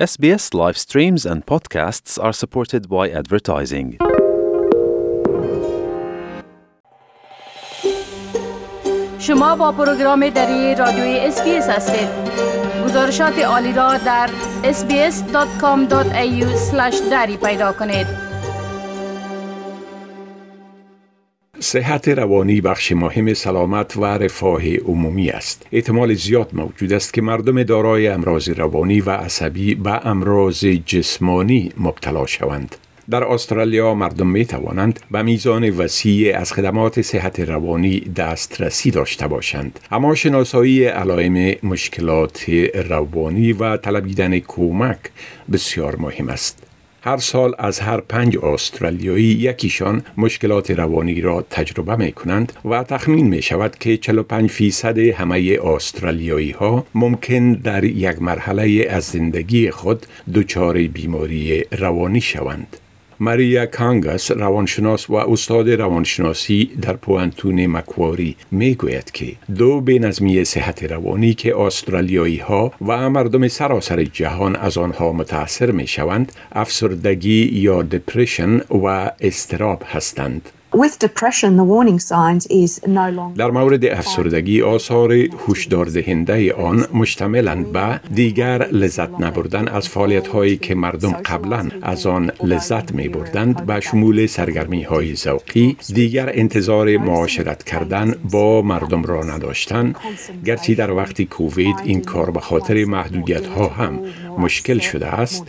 SBS live streams and podcasts are supported by advertising. شما با پروگرام دری رادیوی اسپیس هستید گزارشات عالی را در sbs.com.au دری پیدا کنید صحت روانی بخش مهم سلامت و رفاه عمومی است. احتمال زیاد موجود است که مردم دارای امراض روانی و عصبی به امراض جسمانی مبتلا شوند. در استرالیا مردم می توانند به میزان وسیع از خدمات صحت روانی دسترسی داشته باشند اما شناسایی علائم مشکلات روانی و طلبیدن کمک بسیار مهم است هر سال از هر پنج استرالیایی یکیشان مشکلات روانی را تجربه می کنند و تخمین می شود که 45 فیصد همه استرالیایی ها ممکن در یک مرحله از زندگی خود دچار بیماری روانی شوند. ماریا کانگاس روانشناس و استاد روانشناسی در پوانتون مکواری می گوید که دو نظمی صحت روانی که استرالیایی ها و مردم سراسر جهان از آنها متاثر می شوند افسردگی یا دپرشن و استراب هستند. در مورد افسردگی آثار هشدار دهنده آن مشتملند به دیگر لذت نبردن از فعالیت هایی که مردم قبلا از آن لذت می بردند به شمول سرگرمی های ذوقی دیگر انتظار معاشرت کردن با مردم را نداشتن گرچه در وقت کووید این کار به خاطر محدودیت ها هم مشکل شده است.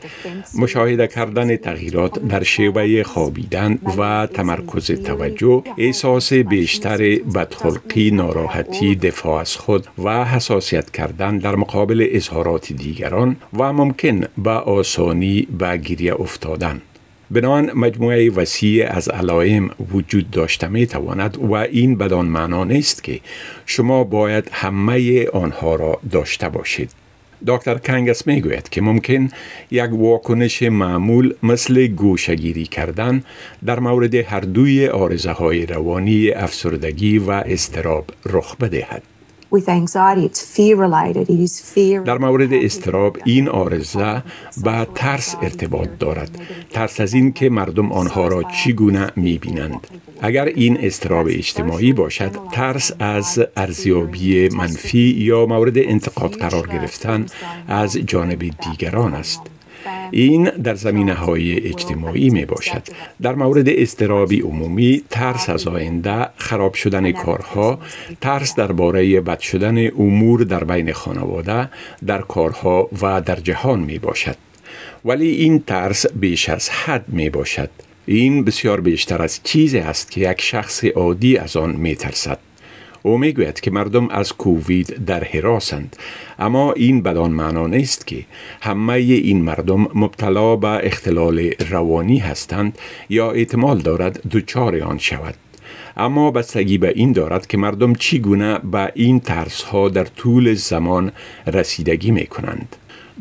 مشاهده کردن تغییرات در شیوه خوابیدن و تمرکز توجه احساس بیشتر بدخلقی ناراحتی دفاع از خود و حساسیت کردن در مقابل اظهارات دیگران و ممکن به آسانی به گریه افتادن. بنان مجموعه وسیع از علائم وجود داشته می تواند و این بدان معنا نیست که شما باید همه آنها را داشته باشید. دکتر کنگس می گوید که ممکن یک واکنش معمول مثل گوشگیری کردن در مورد هر دوی آرزه های روانی افسردگی و استراب رخ بدهد. در مورد استراب این آرزه به ترس ارتباط دارد. ترس از این که مردم آنها را چگونه می بینند اگر این استراب اجتماعی باشد ترس از ارزیابی منفی یا مورد انتقاد قرار گرفتن از جانب دیگران است. این در زمینه های اجتماعی می باشد. در مورد استرابی عمومی ترس از آینده، خراب شدن کارها، ترس درباره بد شدن امور در بین خانواده، در کارها و در جهان می باشد. ولی این ترس بیش از حد می باشد. این بسیار بیشتر از چیزی است که یک شخص عادی از آن می ترسد. او می‌گوید که مردم از کووید در حراسند اما این بدان معنا نیست که همه این مردم مبتلا به اختلال روانی هستند یا احتمال دارد دچار آن شود اما بستگی به این دارد که مردم چگونه به این ترس ها در طول زمان رسیدگی می کنند.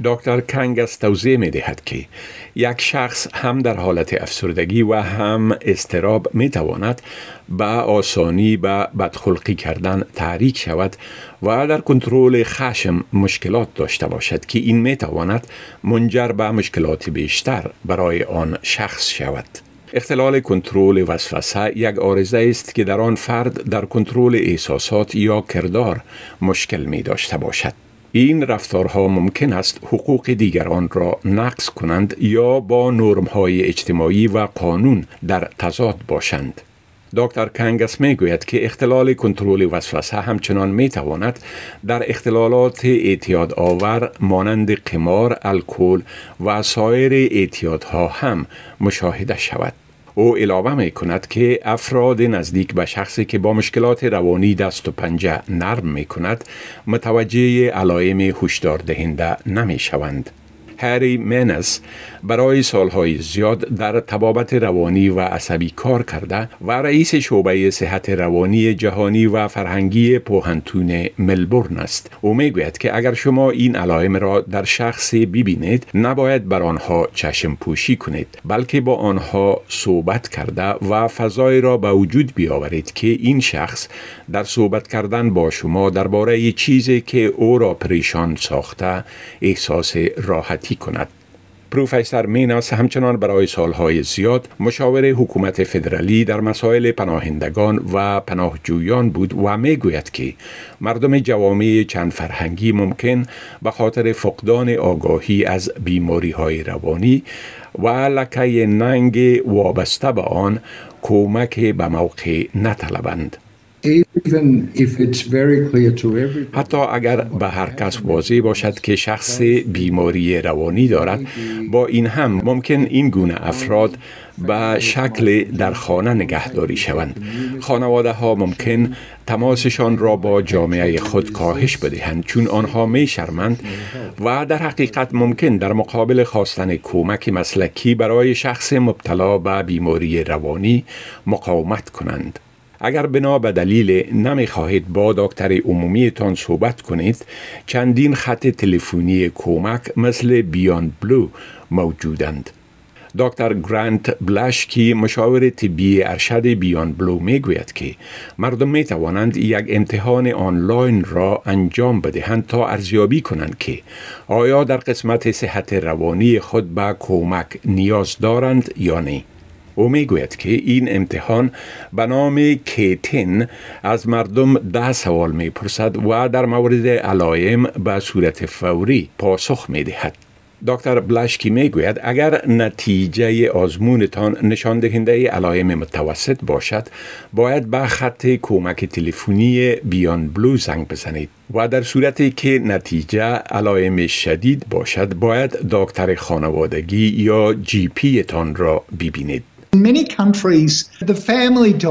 دکتر کنگس توضیح می دهد که یک شخص هم در حالت افسردگی و هم استراب می تواند به آسانی به بدخلقی کردن تحریک شود و در کنترل خشم مشکلات داشته باشد که این می تواند منجر به مشکلات بیشتر برای آن شخص شود. اختلال کنترل وسوسه یک آرزه است که در آن فرد در کنترل احساسات یا کردار مشکل می داشته باشد. این رفتارها ممکن است حقوق دیگران را نقض کنند یا با های اجتماعی و قانون در تضاد باشند. دکتر کنگس می گوید که اختلال کنترل وسوسه همچنان می تواند در اختلالات اعتیاد آور مانند قمار، الکل و سایر اعتیادها هم مشاهده شود. او علاوه می کند که افراد نزدیک به شخصی که با مشکلات روانی دست و پنجه نرم می کند متوجه علائم هشدار دهنده نمی شوند. هری مینس برای سالهای زیاد در تبابت روانی و عصبی کار کرده و رئیس شعبه صحت روانی جهانی و فرهنگی پوهنتون ملبورن است. او می‌گوید که اگر شما این علائم را در شخصی ببینید نباید بر آنها چشم پوشی کنید بلکه با آنها صحبت کرده و فضای را به وجود بیاورید که این شخص در صحبت کردن با شما درباره چیزی که او را پریشان ساخته احساس راحتی سلامتی کند. پروفسور میناس همچنان برای سالهای زیاد مشاور حکومت فدرالی در مسائل پناهندگان و پناهجویان بود و می گوید که مردم جوامع چند فرهنگی ممکن به خاطر فقدان آگاهی از بیماری های روانی و لکه ننگ وابسته به آن کمک به موقع نطلبند. حتی اگر به هر کس واضح باشد که شخص بیماری روانی دارد با این هم ممکن این گونه افراد به شکل در خانه نگهداری شوند. خانواده ها ممکن تماسشان را با جامعه خود کاهش بدهند چون آنها می شرمند و در حقیقت ممکن در مقابل خواستن کمک مسلکی برای شخص مبتلا به بیماری روانی مقاومت کنند. اگر بنا به دلیل نمی خواهید با دکتر عمومیتان صحبت کنید چندین خط تلفنی کمک مثل بیاند بلو موجودند دکتر گرانت بلاشکی مشاور طبی ارشد بیان بلو می گوید که مردم می توانند یک امتحان آنلاین را انجام بدهند تا ارزیابی کنند که آیا در قسمت صحت روانی خود به کمک نیاز دارند یا نه. او می گوید که این امتحان به نام کیتن از مردم ده سوال می پرسد و در مورد علائم به صورت فوری پاسخ می دهد. دکتر بلاشکی می گوید اگر نتیجه آزمونتان نشان دهنده علائم متوسط باشد باید به خط کمک تلفنی بیان بلو زنگ بزنید و در صورتی که نتیجه علائم شدید باشد باید دکتر خانوادگی یا جی پی تان را ببینید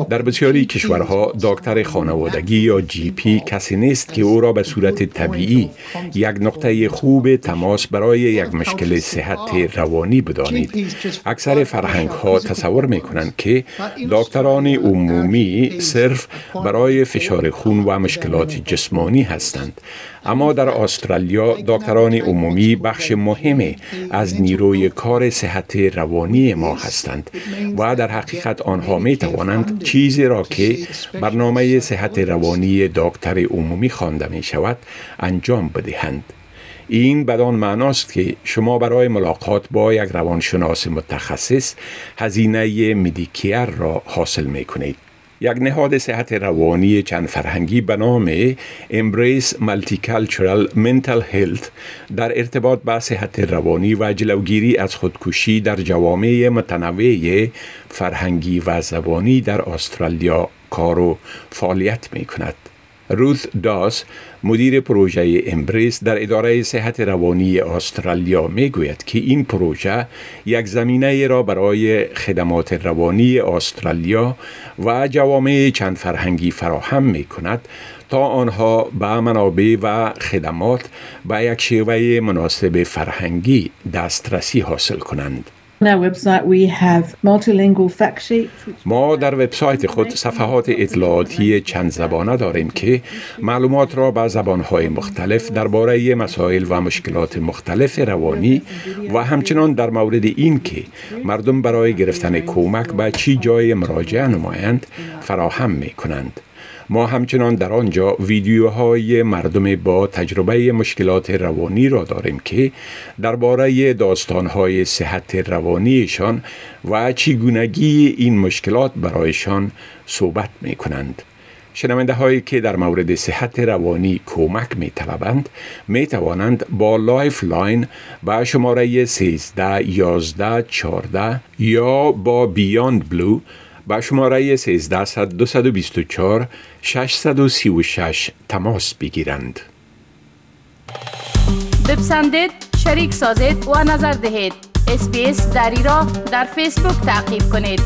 در بسیاری کشورها دکتر خانوادگی یا جی پی کسی نیست که او را به صورت طبیعی یک نقطه خوب تماس برای یک مشکل صحت روانی بدانید. اکثر فرهنگ ها تصور می کنند که دکتران عمومی صرف برای فشار خون و مشکلات جسمانی هستند. اما در استرالیا دکتران عمومی بخش مهمی از نیروی کار صحت روانی ما هستند. و در حقیقت آنها می توانند چیزی را که برنامه صحت روانی دکتر عمومی خوانده می شود انجام بدهند. این بدان معناست که شما برای ملاقات با یک روانشناس متخصص هزینه مدیکیر را حاصل می کنید. یک نهاد صحت روانی چند فرهنگی به نام Embrace Multicultural Mental Health در ارتباط با صحت روانی و جلوگیری از خودکشی در جوامع متنوع فرهنگی و زبانی در استرالیا کار و فعالیت می کند. روث داس مدیر پروژه امبریس در اداره صحت روانی استرالیا می گوید که این پروژه یک زمینه را برای خدمات روانی استرالیا و جوامع چند فرهنگی فراهم می کند تا آنها به منابع و خدمات به یک شیوه مناسب فرهنگی دسترسی حاصل کنند. ما در وبسایت خود صفحات اطلاعاتی چند زبانه داریم که معلومات را به زبانهای مختلف درباره مسائل و مشکلات مختلف روانی و همچنان در مورد این که مردم برای گرفتن کمک به چی جای مراجعه نمایند فراهم می کنند. ما همچنان در آنجا ویدیوهای مردم با تجربه مشکلات روانی را داریم که درباره داستانهای صحت روانیشان و چگونگی این مشکلات برایشان صحبت می کنند. شنونده هایی که در مورد صحت روانی کمک می طلبند می توانند با Lifeline شماره 13 11 14 یا با Beyond Blue با شماره 13 224 636 تماس بگیرند. بپسندید، شریک سازید و نظر دهید. اسپیس دری را در فیسبوک تعقیب کنید.